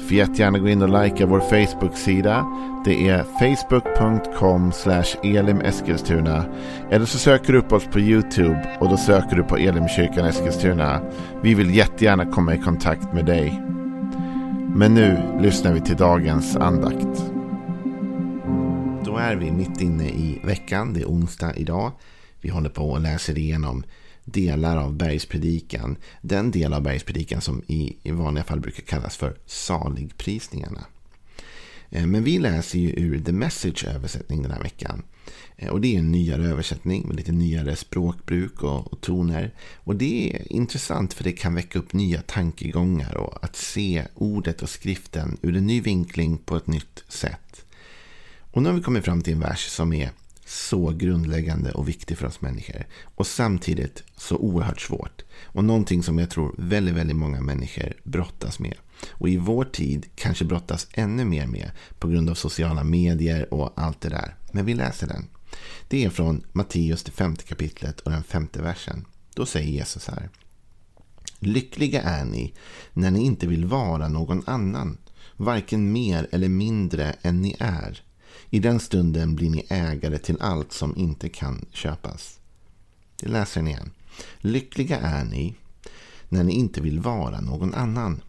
Får jättegärna gå in och likea vår Facebook-sida. Det är facebook.com elimeskilstuna. Eller så söker du upp oss på YouTube och då söker du på Elimkyrkan Eskilstuna. Vi vill jättegärna komma i kontakt med dig. Men nu lyssnar vi till dagens andakt. Då är vi mitt inne i veckan. Det är onsdag idag. Vi håller på och läser igenom delar av bergspredikan. Den del av bergspredikan som i, i vanliga fall brukar kallas för saligprisningarna. Eh, men vi läser ju ur The Message översättning den här veckan. Eh, och det är en nyare översättning med lite nyare språkbruk och, och, toner. Och det är intressant för det kan väcka upp nya tankegångar och att se ordet och skriften ur en ny vinkling på ett nytt sätt. Och nu har vi kommit fram till en vers som är så grundläggande och viktig för oss människor. Och samtidigt så oerhört svårt. Och någonting som jag tror väldigt, väldigt många människor brottas med. Och i vår tid kanske brottas ännu mer med på grund av sociala medier och allt det där. Men vi läser den. Det är från Matteus, det femte kapitlet och den femte versen. Då säger Jesus här. Lyckliga är ni när ni inte vill vara någon annan, varken mer eller mindre än ni är i den stunden blir ni ägare till allt som inte kan köpas. Det läser ni igen. Lyckliga är ni när ni inte vill vara någon annan.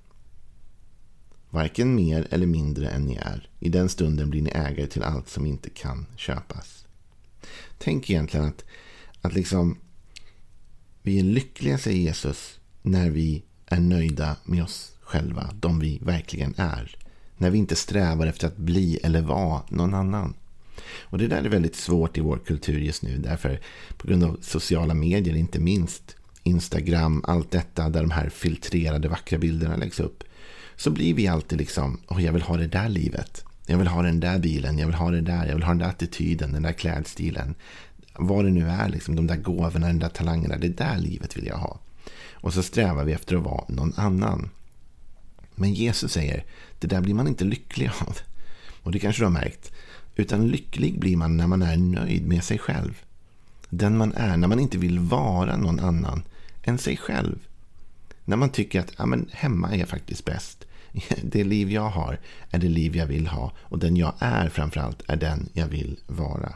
Varken mer eller mindre än ni är. I den stunden blir ni ägare till allt som inte kan köpas. Tänk egentligen att, att liksom vi är lyckliga, säger Jesus, när vi är nöjda med oss själva, de vi verkligen är. När vi inte strävar efter att bli eller vara någon annan. Och det där är väldigt svårt i vår kultur just nu. Därför på grund av sociala medier, inte minst Instagram, allt detta där de här filtrerade vackra bilderna läggs upp. Så blir vi alltid liksom, oh, jag vill ha det där livet. Jag vill ha den där bilen, jag vill ha det där, jag vill ha den där attityden, den där klädstilen. Vad det nu är, liksom, de där gåvorna, den där talangerna, det där livet vill jag ha. Och så strävar vi efter att vara någon annan. Men Jesus säger, det där blir man inte lycklig av. Och det kanske du har märkt. Utan lycklig blir man när man är nöjd med sig själv. Den man är när man inte vill vara någon annan än sig själv. När man tycker att ja, men hemma är jag faktiskt bäst. Det liv jag har är det liv jag vill ha. Och den jag är framförallt är den jag vill vara.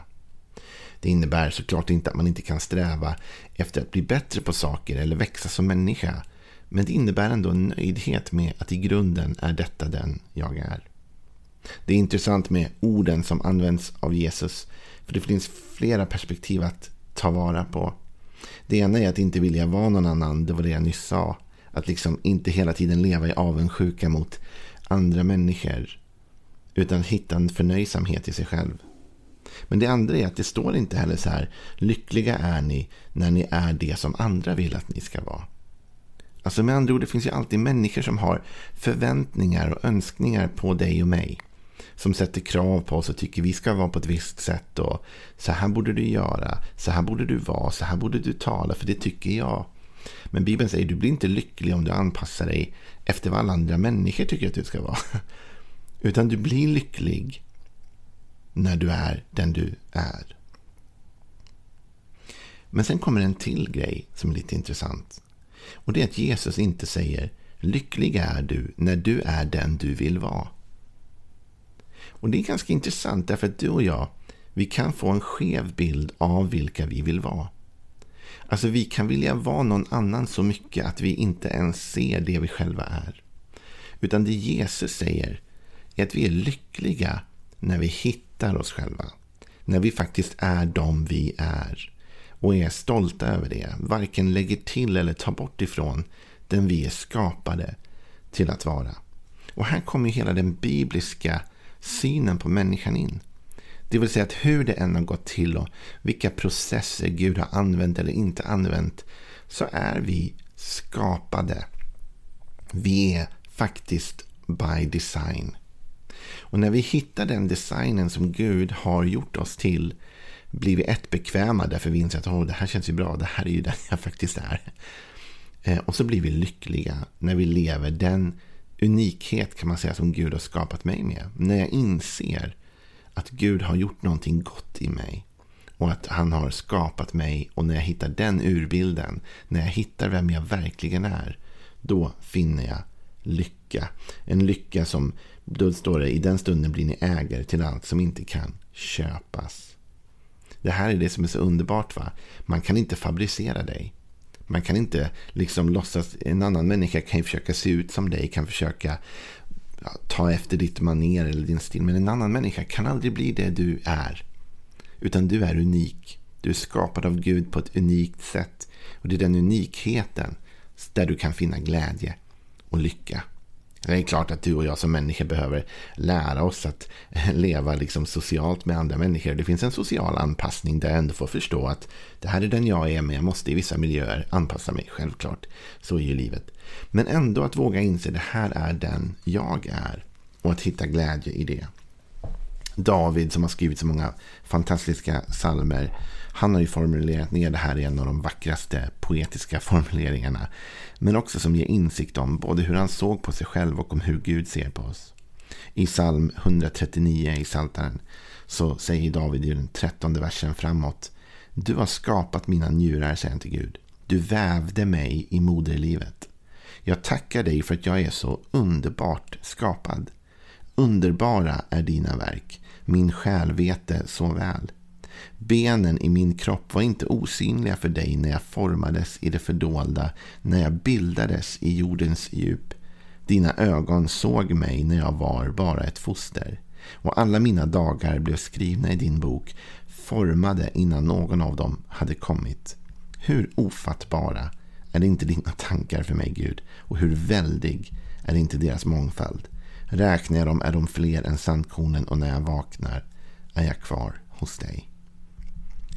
Det innebär såklart inte att man inte kan sträva efter att bli bättre på saker eller växa som människa. Men det innebär ändå en nöjdhet med att i grunden är detta den jag är. Det är intressant med orden som används av Jesus. För det finns flera perspektiv att ta vara på. Det ena är att inte vilja vara någon annan. Det var det jag nyss sa. Att liksom inte hela tiden leva i avundsjuka mot andra människor. Utan hitta en förnöjsamhet i sig själv. Men det andra är att det står inte heller så här. Lyckliga är ni när ni är det som andra vill att ni ska vara. Alltså med andra ord, det finns ju alltid människor som har förväntningar och önskningar på dig och mig. Som sätter krav på oss och tycker vi ska vara på ett visst sätt. Och så här borde du göra, så här borde du vara, så här borde du tala, för det tycker jag. Men Bibeln säger du blir inte lycklig om du anpassar dig efter vad alla andra människor tycker att du ska vara. Utan du blir lycklig när du är den du är. Men sen kommer en till grej som är lite intressant. Och det är att Jesus inte säger lycklig är du när du är den du vill vara. Och det är ganska intressant därför att du och jag, vi kan få en skev bild av vilka vi vill vara. Alltså vi kan vilja vara någon annan så mycket att vi inte ens ser det vi själva är. Utan det Jesus säger är att vi är lyckliga när vi hittar oss själva. När vi faktiskt är de vi är och är stolta över det. Varken lägger till eller tar bort ifrån den vi är skapade till att vara. Och här kommer hela den bibliska synen på människan in. Det vill säga att hur det än har gått till och vilka processer Gud har använt eller inte använt så är vi skapade. Vi är faktiskt by design. Och när vi hittar den designen som Gud har gjort oss till blir vi ett bekväma därför vi inser att oh, det här känns ju bra, det här är ju den jag faktiskt är. Eh, och så blir vi lyckliga när vi lever den unikhet kan man säga som Gud har skapat mig med. När jag inser att Gud har gjort någonting gott i mig. Och att han har skapat mig och när jag hittar den urbilden, när jag hittar vem jag verkligen är, då finner jag lycka. En lycka som, då står det, i den stunden blir ni ägare till allt som inte kan köpas. Det här är det som är så underbart. va? Man kan inte fabricera dig. Man kan inte liksom låtsas, en annan människa kan ju försöka se ut som dig, kan försöka ja, ta efter ditt maner eller din stil. Men en annan människa kan aldrig bli det du är. Utan du är unik. Du är skapad av Gud på ett unikt sätt. Och det är den unikheten där du kan finna glädje och lycka. Det är klart att du och jag som människor behöver lära oss att leva liksom socialt med andra människor. Det finns en social anpassning där jag ändå får förstå att det här är den jag är, men jag måste i vissa miljöer anpassa mig. Självklart, så är ju livet. Men ändå att våga inse att det här är den jag är och att hitta glädje i det. David som har skrivit så många fantastiska salmer. Han har ju formulerat ner det här i en av de vackraste poetiska formuleringarna. Men också som ger insikt om både hur han såg på sig själv och om hur Gud ser på oss. I psalm 139 i Saltaren så säger David i den trettonde versen framåt. Du har skapat mina njurar, säger han till Gud. Du vävde mig i moderlivet. Jag tackar dig för att jag är så underbart skapad. Underbara är dina verk. Min själ vet det så väl. Benen i min kropp var inte osynliga för dig när jag formades i det fördolda, när jag bildades i jordens djup. Dina ögon såg mig när jag var bara ett foster. Och alla mina dagar blev skrivna i din bok, formade innan någon av dem hade kommit. Hur ofattbara är inte dina tankar för mig, Gud, och hur väldig är inte deras mångfald. Räknar jag dem är de fler än sandkornen och när jag vaknar är jag kvar hos dig.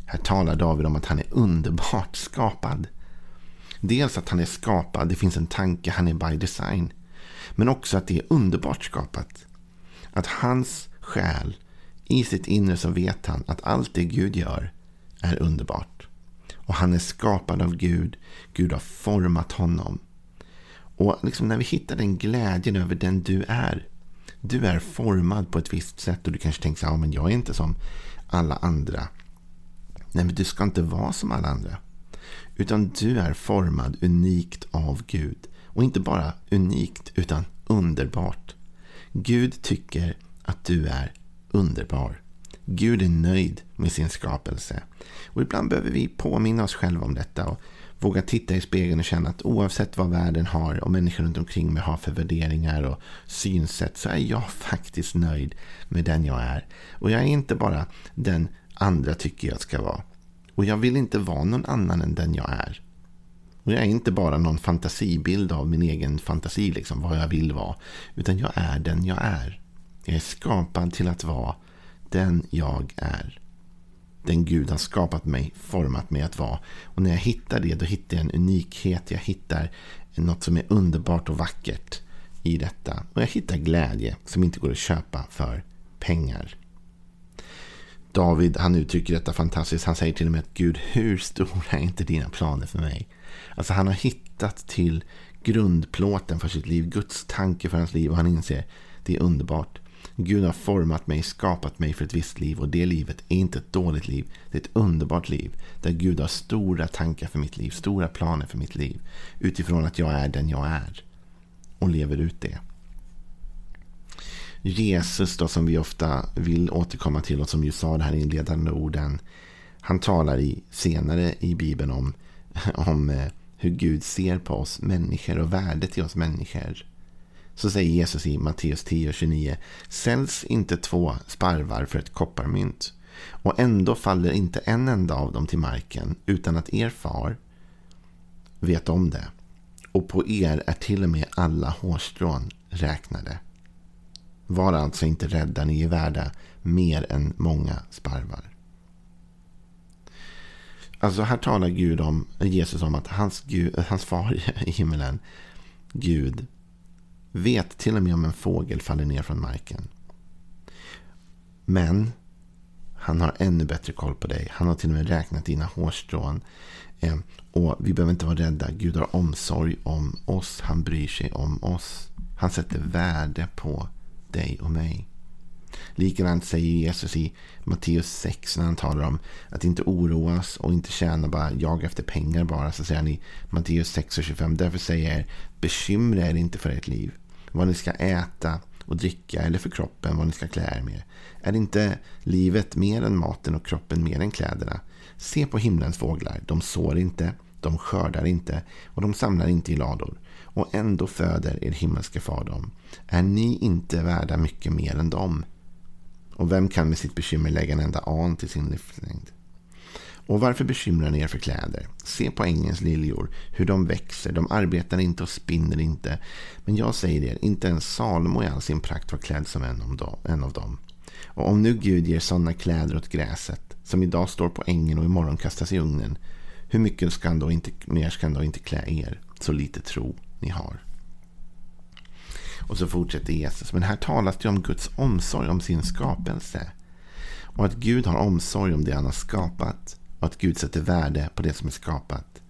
Här talar David om att han är underbart skapad. Dels att han är skapad, det finns en tanke, han är by design. Men också att det är underbart skapat. Att hans själ, i sitt inre så vet han att allt det Gud gör är underbart. Och han är skapad av Gud. Gud har format honom. Och liksom när vi hittar den glädjen över den du är. Du är formad på ett visst sätt och du kanske tänker så här, ja, men jag är inte som alla andra. Nej, men du ska inte vara som alla andra. Utan du är formad unikt av Gud. Och inte bara unikt, utan underbart. Gud tycker att du är underbar. Gud är nöjd med sin skapelse. Och ibland behöver vi påminna oss själva om detta och våga titta i spegeln och känna att oavsett vad världen har och människor runt omkring mig har för värderingar och synsätt så är jag faktiskt nöjd med den jag är. Och jag är inte bara den andra tycker jag ska vara. Och jag vill inte vara någon annan än den jag är. Och jag är inte bara någon fantasibild av min egen fantasi, liksom vad jag vill vara. Utan jag är den jag är. Jag är skapad till att vara den jag är. Den Gud har skapat mig, format mig att vara. Och när jag hittar det, då hittar jag en unikhet. Jag hittar något som är underbart och vackert i detta. Och jag hittar glädje som inte går att köpa för pengar. David han uttrycker detta fantastiskt. Han säger till och med att Gud, hur stora är inte dina planer för mig? Alltså han har hittat till grundplåten för sitt liv. Guds tanke för hans liv. Och han inser det är underbart. Gud har format mig, skapat mig för ett visst liv. Och det livet är inte ett dåligt liv. Det är ett underbart liv. Där Gud har stora tankar för mitt liv. Stora planer för mitt liv. Utifrån att jag är den jag är. Och lever ut det. Jesus då som vi ofta vill återkomma till och som ju sa det här inledande orden. Han talar i, senare i Bibeln om, om eh, hur Gud ser på oss människor och värdet i oss människor. Så säger Jesus i Matteus 10 och 29. Säljs inte två sparvar för ett kopparmynt. Och ändå faller inte en enda av dem till marken utan att er far vet om det. Och på er är till och med alla hårstrån räknade. Var alltså inte rädda, ni är värda mer än många sparvar. Alltså här talar Gud om, Jesus om att hans, Gud, hans far i himmelen, Gud, vet till och med om en fågel faller ner från marken. Men Han har ännu bättre koll på dig. Han har till och med räknat dina hårstrån. Eh, och vi behöver inte vara rädda. Gud har omsorg om oss. Han bryr sig om oss. Han sätter värde på dig och mig. Likadant säger Jesus i Matteus 6 när han talar om att inte oroas och inte tjäna bara jag efter pengar bara. Så säger han i Matteus 6 och 25. Därför säger jag er, bekymra er inte för ert liv. Vad ni ska äta och dricka eller för kroppen vad ni ska klä er med. Är inte livet mer än maten och kroppen mer än kläderna? Se på himlens fåglar. De sår inte, de skördar inte och de samlar inte i lador. Och ändå föder er himmelske far dem. Är ni inte värda mycket mer än dem? Och vem kan med sitt bekymmer lägga en enda an till sin livslängd? Och varför bekymrar ni er för kläder? Se på ängens liljor, hur de växer. De arbetar inte och spinner inte. Men jag säger er, inte ens Salomo i all sin prakt var klädd som en av dem. Och om nu Gud ger sådana kläder åt gräset, som idag står på ängen och imorgon kastas i ugnen, hur mycket ska han då inte, mer ska han då inte klä er, så lite tro ni har? Och så fortsätter Jesus. Men här talas det om Guds omsorg om sin skapelse. Och att Gud har omsorg om det han har skapat. Och att Gud sätter värde på det som är skapat.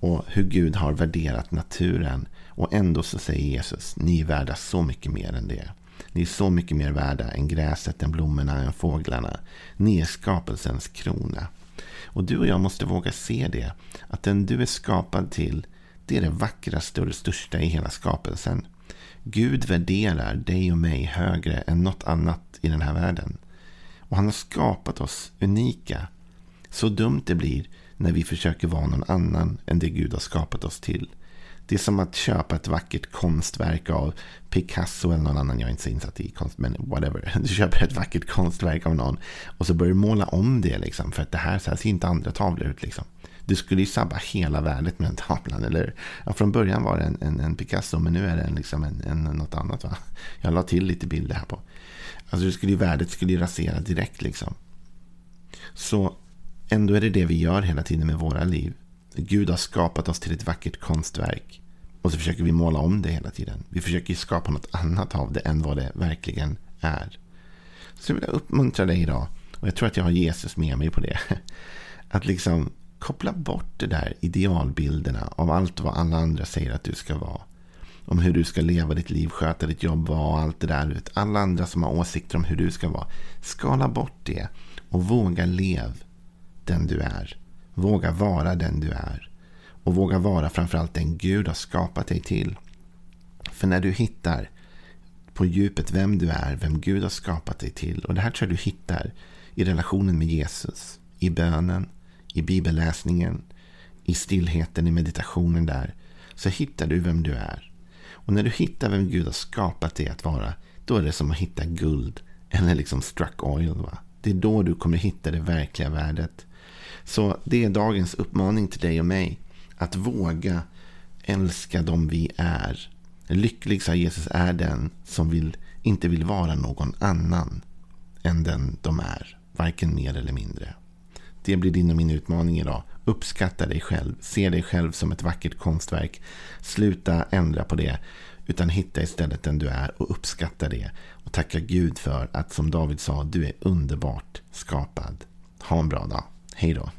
Och hur Gud har värderat naturen. Och ändå så säger Jesus, ni är värda så mycket mer än det. Ni är så mycket mer värda än gräset, än blommorna, än fåglarna. Ni är skapelsens krona. Och du och jag måste våga se det. Att den du är skapad till, det är det vackraste och det största i hela skapelsen. Gud värderar dig och mig högre än något annat i den här världen. Och han har skapat oss unika. Så dumt det blir när vi försöker vara någon annan än det Gud har skapat oss till. Det är som att köpa ett vackert konstverk av Picasso eller någon annan. Jag är inte så insatt i konst, men whatever. Du köper ett vackert konstverk av någon och så börjar du måla om det liksom. För att det här, så här ser inte andra tavlor ut liksom. Du skulle ju sabba hela värdet med den tavlan, eller ja, Från början var det en, en, en Picasso, men nu är det liksom en, en, något annat. Va? Jag la till lite bilder här på. Alltså det skulle ju, värdet skulle ju rasera direkt liksom. Så ändå är det det vi gör hela tiden med våra liv. Gud har skapat oss till ett vackert konstverk. Och så försöker vi måla om det hela tiden. Vi försöker skapa något annat av det än vad det verkligen är. Så jag vill uppmuntra dig idag. Och jag tror att jag har Jesus med mig på det. Att liksom koppla bort det där idealbilderna av allt vad alla andra säger att du ska vara. Om hur du ska leva ditt liv, sköta ditt jobb och allt det där. Alla andra som har åsikter om hur du ska vara. Skala bort det och våga leva den du är. Våga vara den du är. Och våga vara framförallt den Gud har skapat dig till. För när du hittar på djupet vem du är, vem Gud har skapat dig till. Och det här tror jag du hittar i relationen med Jesus. I bönen, i bibelläsningen, i stillheten, i meditationen där. Så hittar du vem du är. Och när du hittar vem Gud har skapat dig att vara. Då är det som att hitta guld. Eller liksom struck oil. Va? Det är då du kommer hitta det verkliga värdet. Så det är dagens uppmaning till dig och mig. Att våga älska dem vi är. Lycklig, sa Jesus, är den som vill, inte vill vara någon annan än den de är. Varken mer eller mindre. Det blir din och min utmaning idag. Uppskatta dig själv. Se dig själv som ett vackert konstverk. Sluta ändra på det. Utan hitta istället den du är och uppskatta det. Och tacka Gud för att som David sa, du är underbart skapad. Ha en bra dag. Hej då.